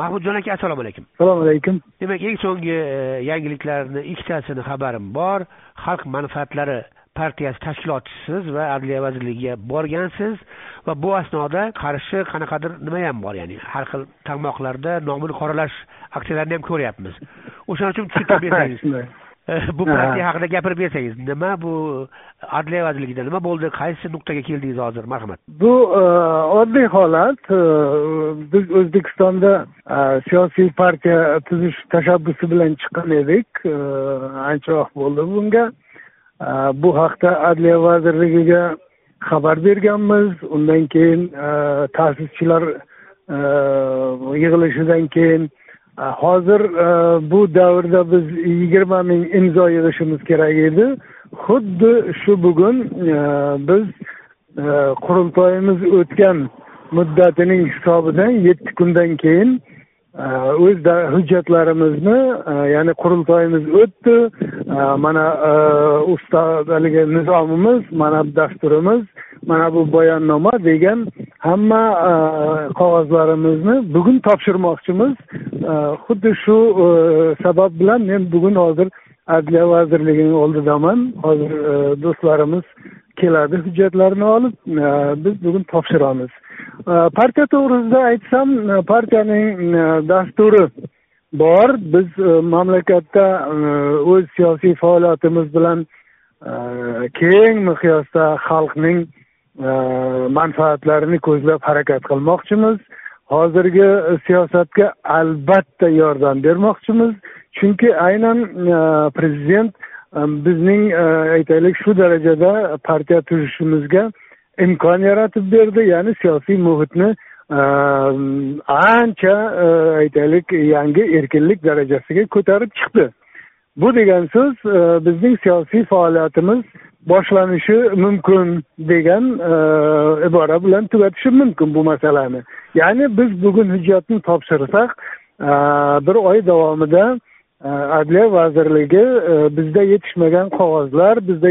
mahmudjon aka assalomu alaykum. Assalomu alaykum. Demak eng so'nggi e, yangiliklarni ikkitasini xabarim bor. Xalq manfaatlari partiyasi tashkilotchisiz va adliya vazirligiga borgansiz va bu asnoda qarshi qanaqadir nimayam bor ya'ni har xil tarmoqlarda nomini qoralash aksiyalarini ham ko'ryapmiz. O'shaning uchun tushuntirib bersangiz. Shunday. bu partiya haqida gapirib bersangiz nima bu adliya vazirligida nima bo'ldi qaysi nuqtaga keldingiz hozir marhamat bu e, oddiy holat. E, biz o'zbekistonda e, siyosiy partiya tuzish tashabbusi bilan chiqqan edik. Ancha vaqt bo'ldi bunga. Bu haqda adliya vazirligiga xabar berganmiz. Undan keyin ta'sischilar yig'ilishidan keyin hozir e, bu davrda biz yigirma ming imzo yig'ishimiz kerak edi. Xuddi shu bugun e, biz e, qurultoyimiz o'tgan muddatining hisobidan yetti kundan keyin o'z hujjatlarimizni ya'ni qurultoyimiz o'tdi. Mana e, usta haligi nizomimiz mana dasturimiz mana bu bayonnoma degan hamma e, qog'ozlarimizni bugun topshirmoqchimiz. E, xuddi shu e, sabab bilan men bugun hozir adliya vazirligining oldidaman. Hozir do'stlarimiz keladi hujjatlarni olib biz bugun topshiramiz. Partiya to'g'risida aytsam partiyaning dasturi bor. Biz mamlakatda o'z siyosiy faoliyatimiz bilan keng miqyosda xalqning manfaatlarini ko'zlab harakat qilmoqchimiz. Hozirgi siyosatga albatta yordam bermoqchimiz. Chunki aynan e, prezident e, bizning e, aytaylik shu darajada partiya tuzishimizga imkon yaratib berdi. Ya'ni siyosiy muhitni ancha aytaylik yangi erkinlik darajasiga ko'tarib chiqdi. Bu degan so'z bizning siyosiy faoliyatimiz boshlanishi mumkin degan e, ibora bilan tugatishim mumkin bu masalani. Ya'ni biz bugun hujjatni topshirsak e, bir oy davomida e, adliya vazirligi bizda yetishmagan qog'ozlar bizda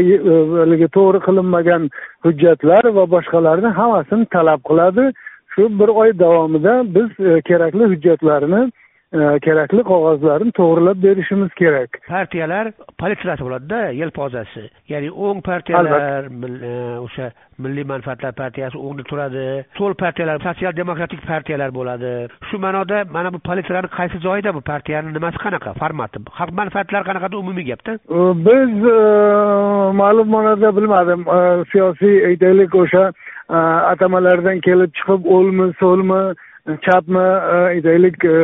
haligi to'g'ri qilinmagan hujjatlar va boshqalarni hammasini talab qiladi. Shu bir oy davomida biz kerakli hujjatlarni kerakli qog'ozlarni to'g'rilab berishimiz kerak. Partiyalar palitsiyasi bo'ladida yelpozasi. Ya'ni o'ng partiyalar e, o'sha milliy manfaatlar partiyasi o'ngda turadi. So'l partiyalar sotsial demokratik partiyalar bo'ladi. Shu ma'noda mana bu politsiyalarni qaysi joyida bu partiyani nimasi qanaqa formati? Xalq manfaatlari qanaqada umumiy gapda. Biz e, ma'lum ma'noda bilmadim. Siyosiy aytaylik o'sha e, atamalardan kelib chiqib o'lmi so'lmi chapmi e, aytaylik e,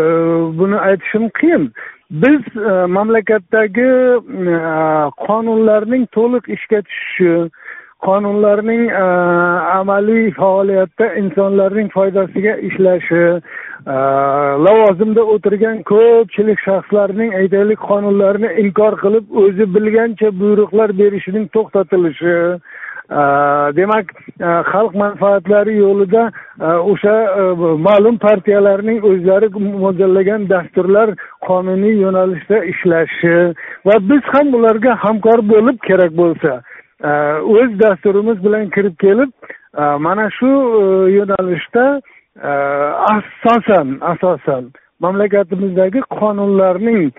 buni aytishim qiyin. Biz e, mamlakatdagi e, qonunlarning to'liq ishga tushishi qonunlarning amaliy faoliyatda insonlarning foydasiga ishlashi lavozimda o'tirgan ko'pchilik shaxslarning aytaylik qonunlarni inkor qilib o'zi bilgancha buyruqlar berishining to'xtatilishi Э, demak э, xalq manfaatlari yo'lida э, o'sha ma'lum partiyalarning o'zlari mo'ljallagan dasturlar qonuniy yo'nalishda ishlashi va biz ham ularga hamkor bo'lib kerak bo'lsa e, o'z dasturimiz bilan kirib kelib e, mana shu e, yo'nalishda asosan asosan mamlakatimizdagi qonunlarning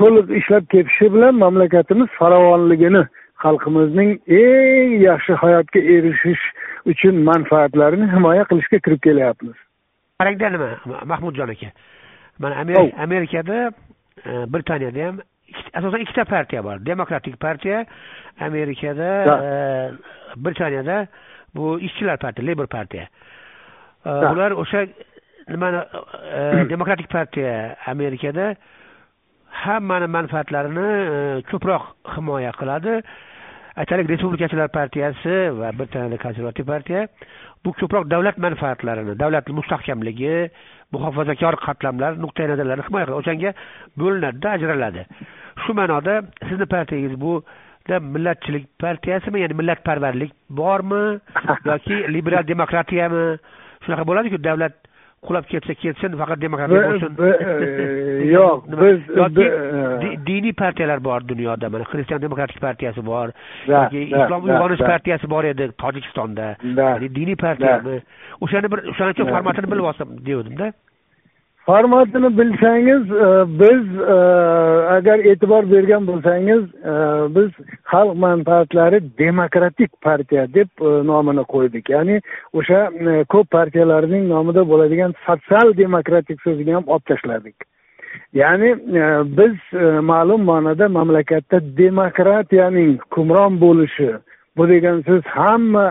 to'liq ishlab ketishi bilan mamlakatimiz farovonligini xalqimizning eng yaxshi hayotga erishish uchun manfaatlarini himoya qilishga kirib kelyapmiz qarangda nima mahmudjon aka mana Oh. Amer- amerikada e, britaniyada ham asosan ikkita partiya bor demokratik partiya amerikada Da. e, britaniyada bu ishchilar partiya labor partiya E, Da. bular o'sha nimani demokratik partiya amerikada hammani manfaatlarini ko'proq himoya qiladi aytaylik respublikachilar partiyasi va bir tanada konservativ partiya bu ko'proq davlat manfaatlarini davlatni mustahkamligi muhofazakor qatlamlar nuqtai nazarlarini himoya qiladi o'shanga bo'linadida ajraladi. Shu ma'noda sizni partiyangiz bu millatchilik partiyasimi ya'ni millatparvarlik bormi yoki liberal demokratiyami? Shunaqa bo'ladiku davlat qulab ketsa ketsin faqat demokratiya bo'lsin. e, yo'q, biz- yoki diniy partiyalar bor dunyoda mana xristian demokratik partiyasi bor yoki islom uyg'onish partiyasi bor edi tojikistonda. Diniy partiyami? O'shani bir o'shaning uchun formatini bilib olsam devdimda formatini bilsangiz e, biz e, agar e'tibor bergan bo'lsangiz e, biz xalq manfaatlari demokratik partiya deb nomini qo'ydik. Ya'ni o'sha ko'p partiyalarning nomida bo'ladigan sotsial demokratik so'zini ham olib tashladik. Ya'ni biz ma'lum ma'noda mamlakatda demokratiyaning hukmron bo'lishi bu degan so'z hamma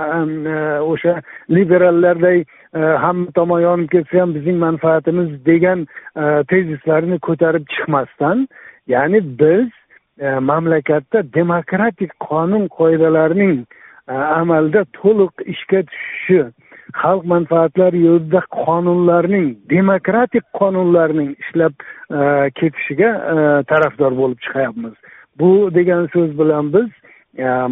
e, o'sha liberallarday e, hamma tomon yonib ketsa ham bizning manfaatimiz degan e, tezislarni ko'tarib chiqmasdan ya'ni biz mamlakatda demokratik qonun qoidalarning amalda to'liq ishga tushishi xalq manfaatlari yo'lida qonunlarning demokratik qonunlarning ishlab ketishiga tarafdor bo'lib chiqyapmiz. Bu degan so'z bilan biz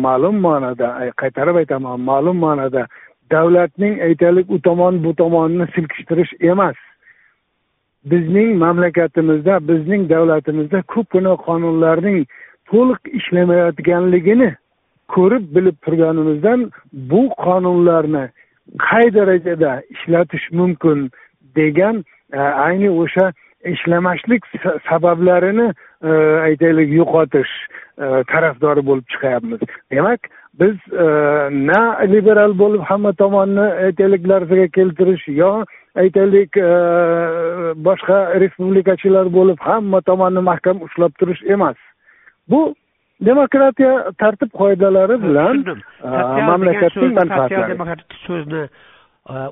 ma'lum ma'noda e, qaytarib aytaman ma'lum ma'noda davlatning aytaylik u tomon bu tomonni silkishtirish emas. Bizning mamlakatimizda bizning davlatimizda ko'pgina qonunlarning to'liq ishlamayotganligini ko'rib bilib turganimizdan bu qonunlarni qay darajada ishlatish mumkin degan e, ayni o'sha ishlamaslik sabablarini e, aytaylik yo'qotish e, tarafdori bo'lib chiqyapmiz. Demak biz e, na liberal bo'lib hamma tomonni aytaylik larzaga keltirish yo aytaylik boshqa respublikachilar bo'lib hamma tomonni mahkam ushlab turish emas. Bu demokratiya tartib qoidalari bilan mamlakatning manfaatlari so'zni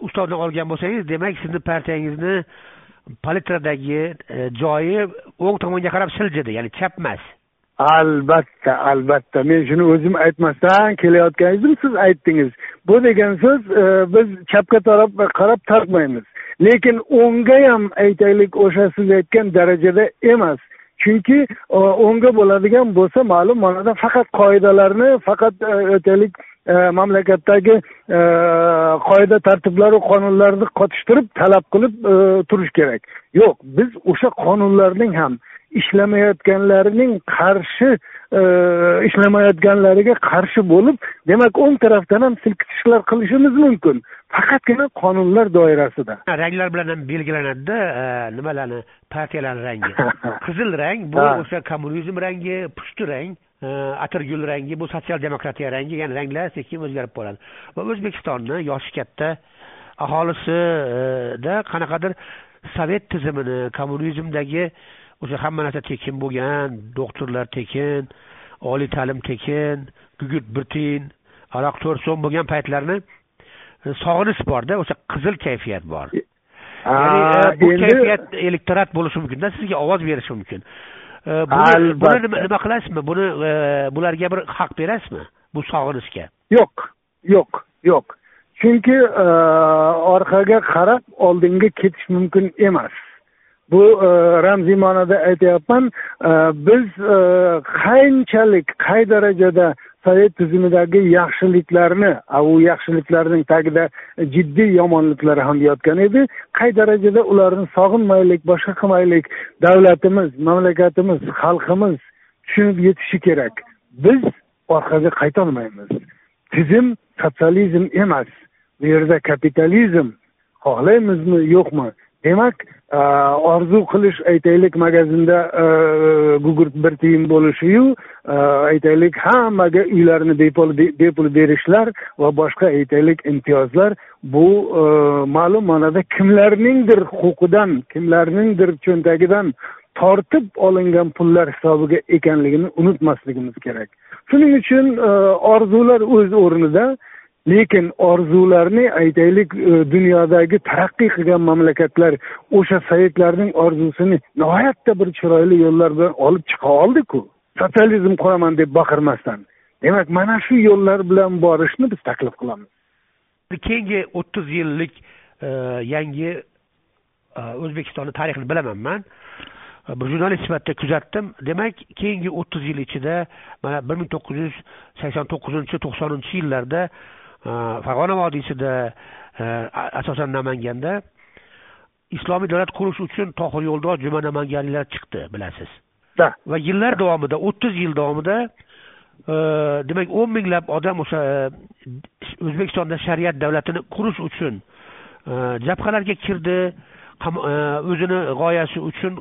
ustozdan olgan bo'lsangiz demak sizni partiyangizni palitradagi e, joyi o'ng tomonga qarab siljidi ya'ni chap emas albatta albatta. Men shuni o'zim aytmasdan kelayotgan edim siz aytdingiz. Bu degan so'z e, biz chapga taraf qarab tortmaymiz lekin o'ngga ham aytaylik o'sha siz aytgan darajada emas. Chunki e, o'ngga bo'ladigan bo'lsa ma'lum ma'noda faqat qoidalarni faqat aytaylik mamlakatdagi qoida tartiblaru qonunlarni qotishtirib talab qilib turish kerak. Yo'q biz o'sha qonunlarning ham ishlamayotganlarining qarshi ishlamayotganlariga qarshi bo'lib demak o'ng tarafdan ham silkitishlar qilishimiz mumkin. Faqatgina qonunlar doirasida. Ranglar bilan ham belgilanadida e, nimalarni? Partiyalarni rangi. Qizil rang bu o'sha kommunizm rangi pushti rang e, atirgul rangi bu sotsial demokratiya rangi ya'ni ranglar sekin o'zgarib boradi va o'zbekistonni yoshi katta aholisida qanaqadir sovet tizimini kommunizmdagi o'sha hamma narsa tekin bo'lgan doktorlar tekin oliy ta'lim tekin gugurt bir tiyin aroq to'rt so'm bo'lgan paytlarni sog'inish borda o'sha qizil kayfiyat bor ya'ni bu kayfiyat elektorat bo'lishi mumkinda sizga ovoz berishi mumkin e, buni nima qilasizmi? Buni bularga bir haq berasizmi? Bu sog'inishga. Yo'q yo'q yo'q. Chunki orqaga qarab oldinga ketish mumkin emas. Bu e, ramziy ma'noda aytyapman e, biz e, qanchalik qay darajada sovet tizimidagi yaxshiliklarni u yaxshiliklarning tagida jiddiy yomonliklar ham yotgan edi. Qay darajada ularni sog'inmaylik boshqa qilmaylik davlatimiz mamlakatimiz xalqimiz tushunib yetishi kerak. Biz orqaga qaytolmaymiz. Tizim sotsializm emas. Bu yerda kapitalizm xohlaymizmi yo'qmi? Demak orzu qilish aytaylik magazinda gugurt bir tiyin bo'lishiyu aytaylik hammaga uylarni bepul bepul berishlar va boshqa aytaylik imtiyozlar. Bu ma'lum ma'noda kimlarningdir huquqidan kimlarningdir cho'ntagidan tortib olingan pullar hisobiga ekanligini unutmasligimiz kerak. Shuning uchun orzular o'z o'rnida. Lekin orzularni aytaylik e, dunyodagi taraqqiy qilgan mamlakatlar o'sha sovetlarning orzusini nihoyatda bir chiroyli yo'llar bilan olib chiqa oldiku. Sotsializm quraman deb baqirmasdan. Demak mana shu yo'llar bilan borishni biz taklif qilamiz. Keyingi o'ttiz yillik e, yangi e, o'zbekistonni tarixini bilaman man. Bir jurnalist sifatida kuzatdim. Demak keyingi o'ttiz yil ichida mana bir ming to'qqiz yuz sakson to'qqizinchi to'qsoninchi yillarda farg'ona vodiysida asosan namanganda islomiy davlat qurish uchun tohir yo'ldosh juma namanganliklar chiqdi bilasiz. Va yillar davomida o'ttiz yil davomida demak o'n minglab odam o'sha o'zbekistonda shariat davlatini qurish uchun jabhalarga kirdi o'zini g'oyasi uchun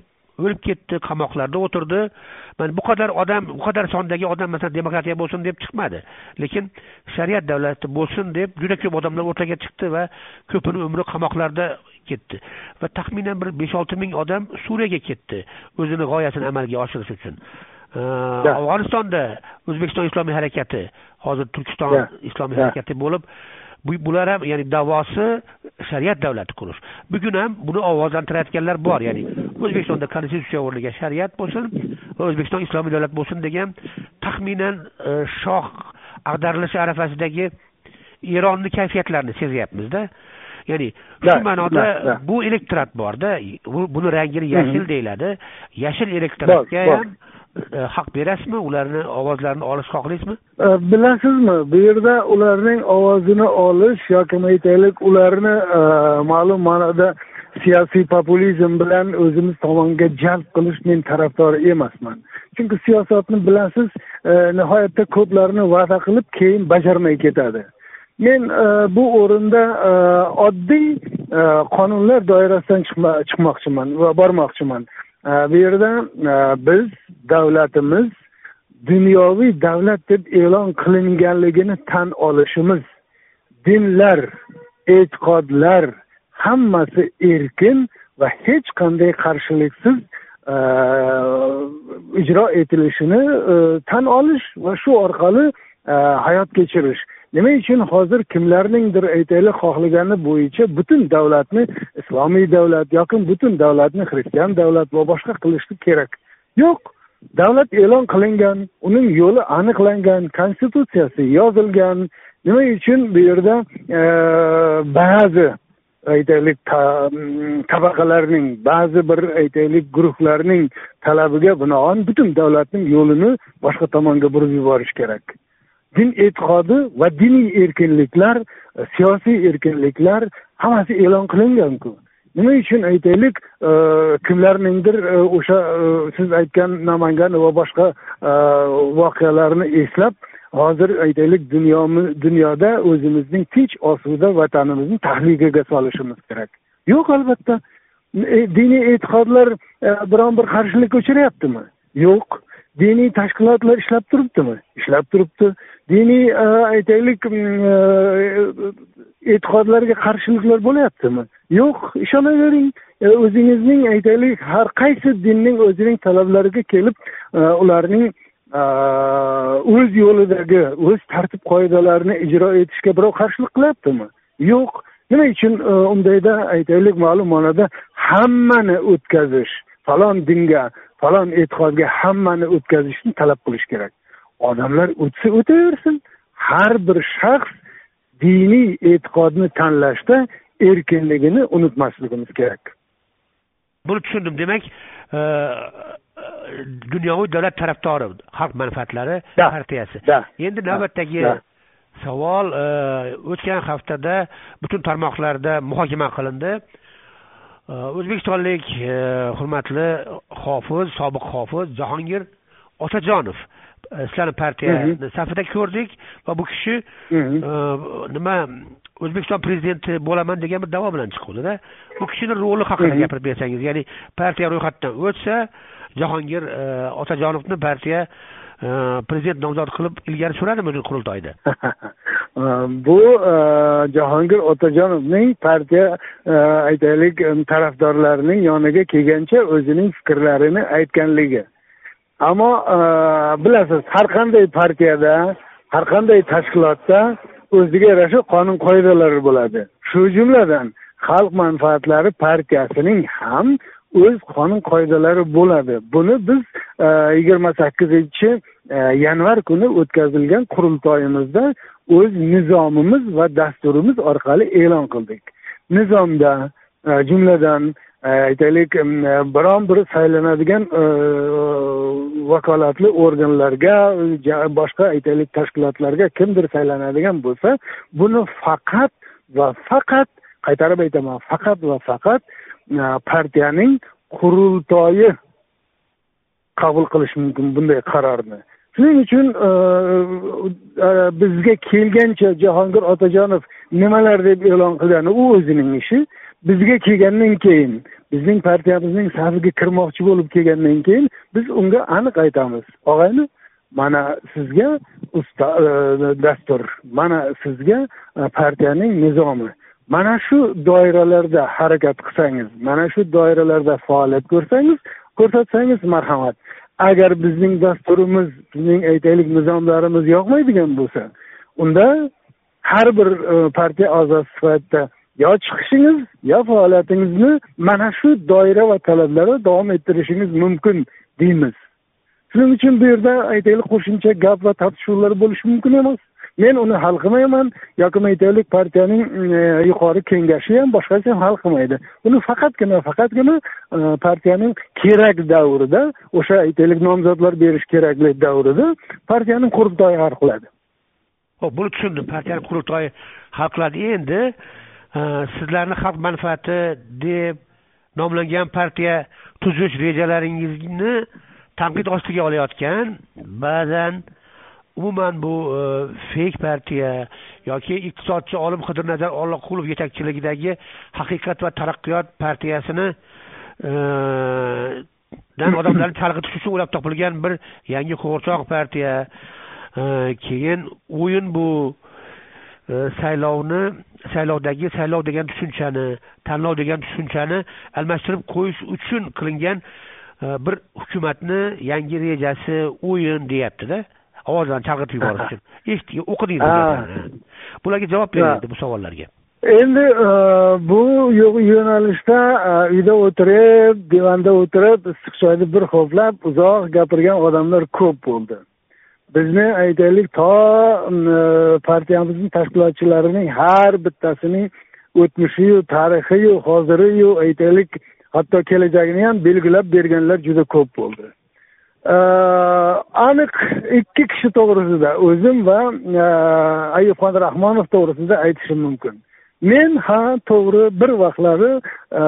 o'lib ketdi qamoqlarda o'tirdi. Mana bu qadar odam bu qadar sondagi odam masalan demokratiya bo'lsin deb chiqmadi. Lekin shariat davlati bo'lsin deb juda ko'p odamlar o'rtaga chiqdi va ko'pini umri qamoqlarda ketdi. Va taxminan bir besh olti ming odam suriyaga ketdi o'zini g'oyasini amalga oshirish uchun. Afg'onistonda o'zbekiston islomiy harakati hozir turkiston islomiy harakati bo'lib bular ham ya'ni davosi shariat davlati qurish. Bugun ham buni ovozlantirayotganlar bor ya'ni o'zbekistonda konstitutsiya o'rniga shariat bo'lsin va o'zbekiston islomiy davlat bo'lsin degan taxminan e, shoh ag'darilishi arafasidagi eronni kayfiyatlarini sezyapmizda. Ya'ni shu ma'noda bu elektorat borda buni rangini yashil deyiladi. Yashil elektoratga ham E, haq berasizmi? Ularni ovozlarini olishni xohlaysizmi? E, bilasizmi? Bu yerda ularning ovozini olish yoki aytaylik ularni ma'lum ma'noda siyosiy populizm bilan o'zimiz tomonga jalb qilish men tarafdori emasman. Chunki siyosatni bilasiz e, nihoyatda ko'plarni va'da qilib keyin bajarmay ketadi. Men e, bu o'rinda e, oddiy qonunlar doirasidan chiqmoqchiman va bormoqchiman. E, bu yerda e, biz davlatimiz dunyoviy davlat deb e'lon qilinganligini tan olishimiz dinlar e'tiqodlar hammasi erkin va hech qanday qarshiliksiz e, ijro etilishini e, tan olish va shu orqali e, hayot kechirish. Nima uchun hozir kimlarningdir aytaylik xohlagani bo'yicha butun davlatni islomiy davlat yoki butun davlatni xristian davlat va boshqa qilishni kerak. Yo'q davlat e'lon qilingan uning yo'li aniqlangan konstitutsiyasi yozilgan. Nima uchun bu yerda ba'zi aytaylik mm, tabaqalarning ba'zi bir aytaylik guruhlarning talabiga binoan butun davlatning yo'lini boshqa tomonga burib yuborish kerak. Din e'tiqodi va diniy erkinliklar e, siyosiy erkinliklar hammasi e'lon qilinganku nima uchun aytaylik e, kimlarningdir e, o'sha siz aytgan namangan va boshqa voqealarni eslab hozir aytaylik dunyomi dunyoda o'zimizning tinch osuda vatanimizni tahlikaga solishimiz kerak. Yo'q albatta. E, diniy e'tiqodlar e, biron bir qarshilikka uchrayaptimi yo'q. Diniy tashkilotlar ishlab turibdimi? Ishlab turibdi. Diniy e, aytaylik e'tiqodlarga qarshiliklar bo'lyaptimi? Yo'q. Ishonavering o'zingizning aytaylik har qaysi dinning o'zining talablariga kelib ularning o'z yo'lidagi o'z tartib qoidalarini ijro etishga birov qarshilik qilyaptimi? Yo'q. Nima uchun e, undayda aytaylik ma'lum ma'noda hammani o'tkazish falon dinga falon e'tiqodga hammani o'tkazishni talab qilish kerak. Odamlar o'tsa o'taversin. Har bir shaxs diniy e'tiqodni tanlashda erkinligini unutmasligimiz kerak. Buni tushundim. Demak dunyoviy davlat tarafdori xalq manfaatlari partiyasi. Endi navbatdagi savol e, o'tgan haftada butun tarmoqlarda muhokama qilindi. O'zbekistonlik e, hurmatli hofiz sobiq hofiz jahongir otajonov sizlarni partiyani safida ko'rdik va bu kishi nima o'zbekiston prezidenti bo'laman degan bir davo bilan chiquvdida bu kishini roli haqida gapirib bersangiz ya'ni partiya ro'yxatidan o'tsa jahongir otajonovni partiya prezident nomzod qilib ilgari suradimi qurultoyda bu jahongir otajonovning partiya aytaylik tarafdorlarining yoniga kelgancha o'zining fikrlarini aytganligi ammo e, bilasiz har qanday partiyada har qanday tashkilotda o'ziga yarasha qonun qoidalari bo'ladi. Shu jumladan xalq manfaatlari partiyasining ham o'z qonun qoidalari bo'ladi. Buni biz e, yigirma sakkizinchi e, yanvar kuni o'tkazilgan qurultoyimizda o'z nizomimiz va dasturimiz orqali e'lon qildik. Nizomda jumladan aytaylik e, biron bir saylanadigan e, vakolatli organlarga boshqa aytaylik tashkilotlarga kimdir saylanadigan bo'lsa buni faqat va faqat qaytarib aytaman faqat va faqat e, partiyaning qurultoyi qabul qilishi mumkin bunday qarorni. Shuning uchun bizga kelgancha jahongir otajonov nimalar deb e'lon qilgani u o'zining ishi. Bizga kelgandan keyin bizning partiyamizning safiga kirmoqchi bo'lib kelgandan keyin biz unga aniq aytamiz. Og'ayni mana sizga usta e, dastur. Mana sizga e, partiyaning nizomi. Mana shu doiralarda harakat qilsangiz mana shu doiralarda faoliyat ko'rsangiz ko'rsatsangiz marhamat. Agar bizning dasturimiz bizning aytaylik nizomlarimiz yoqmaydigan bo'lsa unda har bir e, partiya a'zosi sifatida yo chiqishingiz yo faoliyatingizni mana shu doira va talablarda davom ettirishingiz mumkin deymiz. Shuning uchun bu yerda aytaylik qo'shimcha gap va tortishuvlar bo'lishi mumkin emas. Men uni hal qilmayman yoki aytaylik partiyaning e, yuqori kengashi ham boshqasi ham hal qilmaydi. Buni faqatgina faqatgina e, partiyaning kerak davrida o'sha aytaylik nomzodlar berish kerakli davrida partiyaning qurultoyi hal qiladi. Ho'p buni tushundim partiyani qurultoyi hal qiladi. Endi sizlarni xalq manfaati deb nomlangan partiya tuzish rejalaringizni tanqid ostiga olayotgan ba'zan umuman bu e, feyk partiya yoki iqtisodchi olim qidirnazar olloqulov yetakchiligidagi haqiqat va taraqqiyot partiyasini e, dan odamlarni chalg'itish uchun o'ylab topilgan bir yangi qo'g'irchoq partiya. E, keyin o'yin bu saylovni saylovdagi saylov degan tushunchani tanlov degan tushunchani almashtirib qo'yish uchun qilingan bir hukumatni yangi rejasi o'yin deyaptida ovozlarni chalg'itib yuborish uchun. Eshitdik o'qidingiz bularga javob bering bu savollarga. Endi e, bu yo'nalishda e, uyda o'tirib divanda o'tirib issiq choyni bir ho'plab uzoq gapirgan odamlar ko'p bo'ldi bizni aytaylik to partiyamizni tashkilotchilarining har bittasining o'tmishiyu tarixiyu hoziriyu aytaylik hatto kelajagini ham belgilab berganlar juda ko'p bo'ldi. Aniq ikki kishi to'g'risida o'zim va e, ayubxon rahmonov to'g'risida aytishim mumkin. Men ha to'g'ri bir vaqtlari e,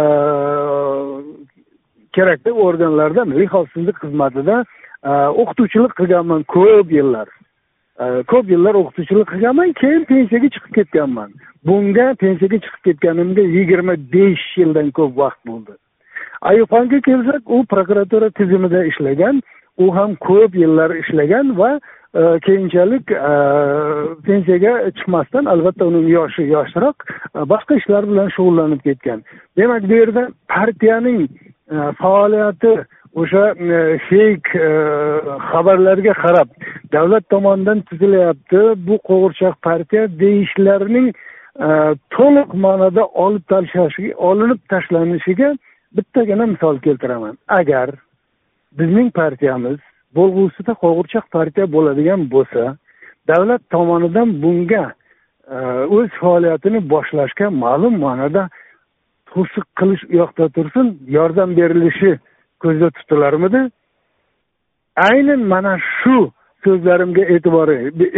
kerakli organlarda milliy xavfsizlik xizmatida o'qituvchilik qilganman ko'p yillar. Ko'p yillar o'qituvchilik qilganman keyin pensiyaga chiqib ketganman. Bunga pensiyaga chiqib ketganimga yigirma besh yildan ko'p vaqt bo'ldi. Ayubxonga kelsak u prokuratura tizimida ishlagan u ham ko'p yillar ishlagan va e, keyinchalik e, pensiyaga chiqmasdan albatta uning yoshi yoshroq e, boshqa ishlar bilan shug'ullanib ketgan. Demak bu yerda partiyaning faoliyati o'sha e, feyk e, xabarlarga qarab davlat tomonidan tuzilyapti bu qo'g'irchoq partiya deyishlarining e, to'liq ma'noda olib tashlanishiga olinib tashlanishiga bittagina misol keltiraman. Agar bizning partiyamiz bo'lg'usida qo'g'irchoq partiya bo'ladigan bo'lsa davlat tomonidan bunga o'z faoliyatini boshlashga ma'lum ma'noda to'siq qilish u yoqda tursin yordam berilishi ko'zda tutilarmidi aynan mana shu so'zlarimga e'tibor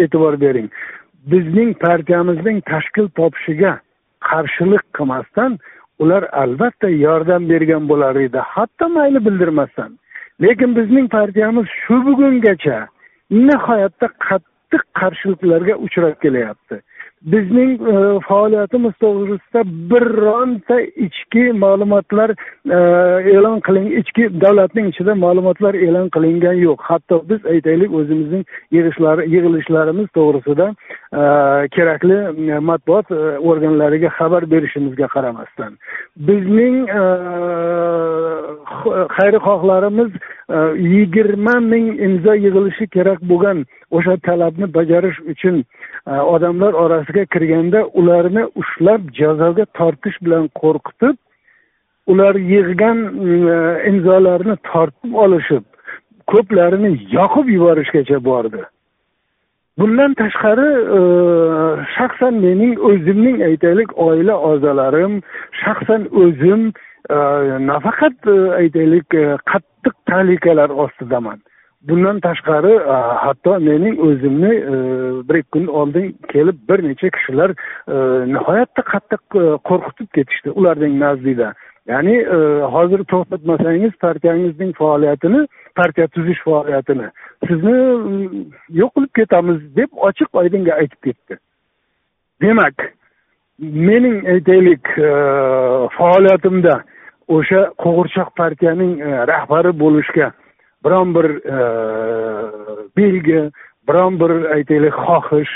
e'tibor bering. Bizning partiyamizning tashkil topishiga qarshilik qilmasdan ular albatta yordam bergan bo'lar edi. Hatto mayli bildirmasdan. Lekin bizning partiyamiz shu bugungacha nihoyatda qattiq qarshiliklarga uchrab kelyapti bizning e, faoliyatimiz to'g'risida bironta ichki ma'lumotlar e, e'lon qiling ichki davlatning ichida ma'lumotlar e'lon qilingan yo'q. Hatto biz aytaylik o'zimizning yig'ishlari yig'ilishlarimiz to'g'risida e, kerakli matbuot e, organlariga xabar berishimizga qaramasdan. Bizning e, xayrixohlarimiz e, yigirma ming imzo yig'ilishi kerak bo'lgan o'sha talabni bajarish uchun e, odamlar orasiga kirganda ularni ushlab jazoga tortish bilan qo'rqitib ular yig'gan e, imzolarni tortib olishib ko'plarini yoqib yuborishgacha bordi. Bundan tashqari e, shaxsan mening o'zimning aytaylik oila a'zolarim shaxsan o'zim e, nafaqat aytaylik qattiq tahlikalar ostidaman. Bundan tashqari e, hatto mening o'zimni e, bir ikki kun oldin kelib bir necha kishilar e, nihoyatda qattiq e, qo'rqitib ketishdi ularning nazdida. Ya'ni hozir to'xtatmasangiz partiyangizning faoliyatini partiya tuzish faoliyatini. Sizni yo'q qilib ketamiz deb ochiq oydinga aytib ketdi. Demak mening aytaylik faoliyatimda o'sha qo'g'irchoq partiyaning rahbari bo'lishga biron bir belgi biron bir aytaylik xohish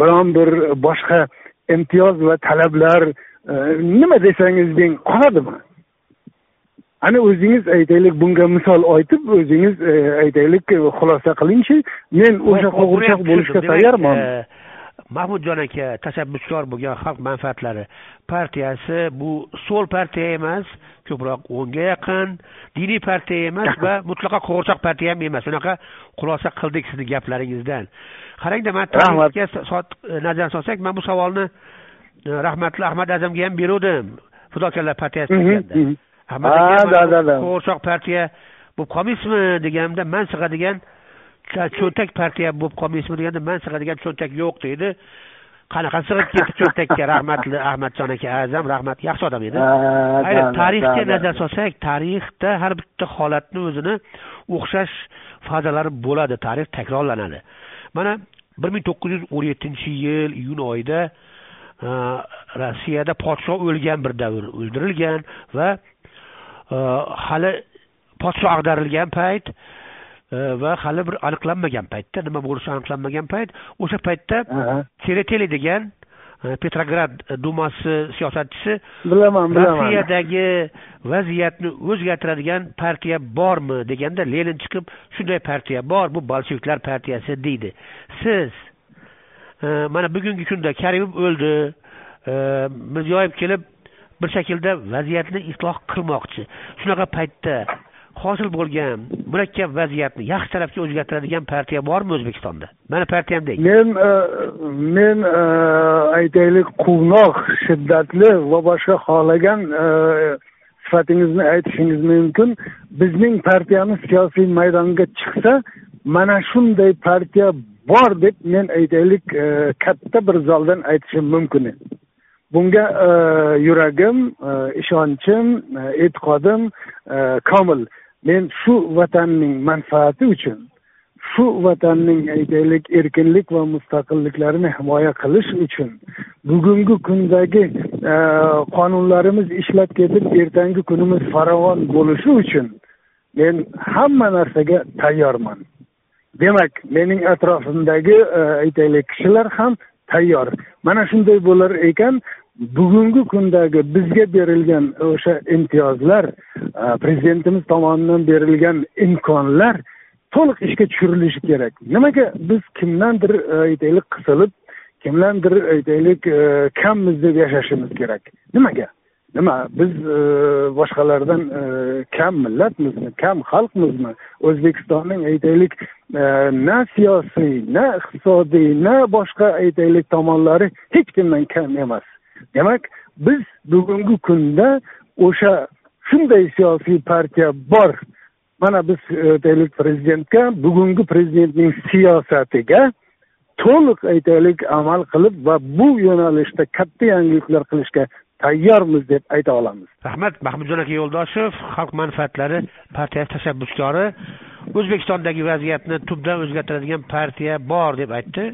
biron bir boshqa imtiyoz va talablar nima desangiz deng qoladimi? Ana o'zingiz aytaylik bunga misol aytib o'zingiz aytaylik xulosa qilingchi men o'sha qo'g'irchoq bo'lishga tayyorman mahmudjon aka tashabbuskor bo'lgan xalq manfaatlari partiyasi bu so'l partiya emas ko'proq o'ngga yaqin diniy partiya emas va mutlaqo qo'g'irchoq partiya ham emas. Shunaqa xulosa qildik sizni gaplaringizdan. Qarangda man nazar solsak man bu savolni e, rahmatli ahmad azamga ham beruvdim. Fidokorlar partiyasi deganda ahmad aka qo'g'irchoq partiya bo'lib qolmaysizmi deganimda man sig'adigan cho'ntak partiya bo'lib qolmaysizmi deganda man sig'adigan cho'ntak yo'q deydi. Qanaqa sig'ib ketdi cho'ntakka? Rahmatli ahmadjon aka azam rahmat. Yaxshi odam edi. Tarixga nazar solsak tarixda har bitta holatni o'zini o'xshash fazalari bo'ladi. Tarix takrorlanadi. Mana bir ming to'qqiz yuz o'n yettinchi yil iyun oyida rossiyada podshoh o'lgan bir davr o'ldirilgan va hali podshoh ag'darilgan payt va hali bir aniqlanmagan paytda nima bo'lishi aniqlanmagan payt o'sha paytda tereteli degan petrograd dumasi siyosatchisi bilaman bilaman. Rossiyadagi vaziyatni o'zgartiradigan partiya bormi deganda lenin chiqib shunday partiya bor bu bolsheviklar partiyasi deydi. Siz mana bugungi kunda karimov o'ldi mirziyoyev kelib bir shaklda vaziyatni isloh qilmoqchi. Shunaqa paytda hosil bo'lgan murakkab vaziyatni yaxshi tarafga o'zgartiradigan partiya bormi o'zbekistonda? Mana partiyam deng men e, men e, aytaylik quvnoq shiddatli va boshqa xohlagan e, sifatingizni aytishingiz mumkin. Bizning partiyamiz siyosiy maydonga chiqsa mana shunday partiya bor deb men aytaylik katta bir zaldan aytishim mumkin. Bunga yuragim ishonchim e'tiqodim komil. Men shu vatanning manfaati uchun shu vatanning aytaylik erkinlik va mustaqilliklarini himoya qilish uchun bugungi kundagi e, qonunlarimiz ishlab ketib ertangi kunimiz farovon bo'lishi uchun men hamma narsaga tayyorman. Demak mening atrofimdagi e, aytaylik kishilar ham tayyor. Mana shunday bo'lar ekan bugungi kundagi bizga berilgan o'sha imtiyozlar prezidentimiz tomonidan berilgan imkonlar to'liq ishga tushirilishi kerak. Nimaga biz kimdandir e, aytaylik qisilib kimdandir aytaylik e, kammiz deb yashashimiz kerak? Nimaga? Nima biz e, boshqalardan kam millatmizmi kam xalqmizmi? O'zbekistonning aytaylik na siyosiy na iqtisodiy na boshqa aytaylik tomonlari hech kimdan kam emas. Demak biz bugungi kunda o'sha shunday siyosiy partiya bor. Mana biz e, aytaylik prezidentga bugungi prezidentning siyosatiga to'liq aytaylik amal qilib va bu yo'nalishda katta yangiliklar qilishga tayyormiz deb ayta olamiz. Rahmat mahmudjon aka yo'ldoshev xalq manfaatlari partiyasi tashabbuskori. O'zbekistondagi vaziyatni tubdan o'zgartiradigan partiya bor deb aytdi.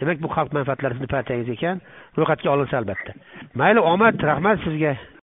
Demak bu xalq manfaatlari sizni partiyangiz ekan. Ro'yxatga olinsa albatta. Mayli omad rahmat sizga.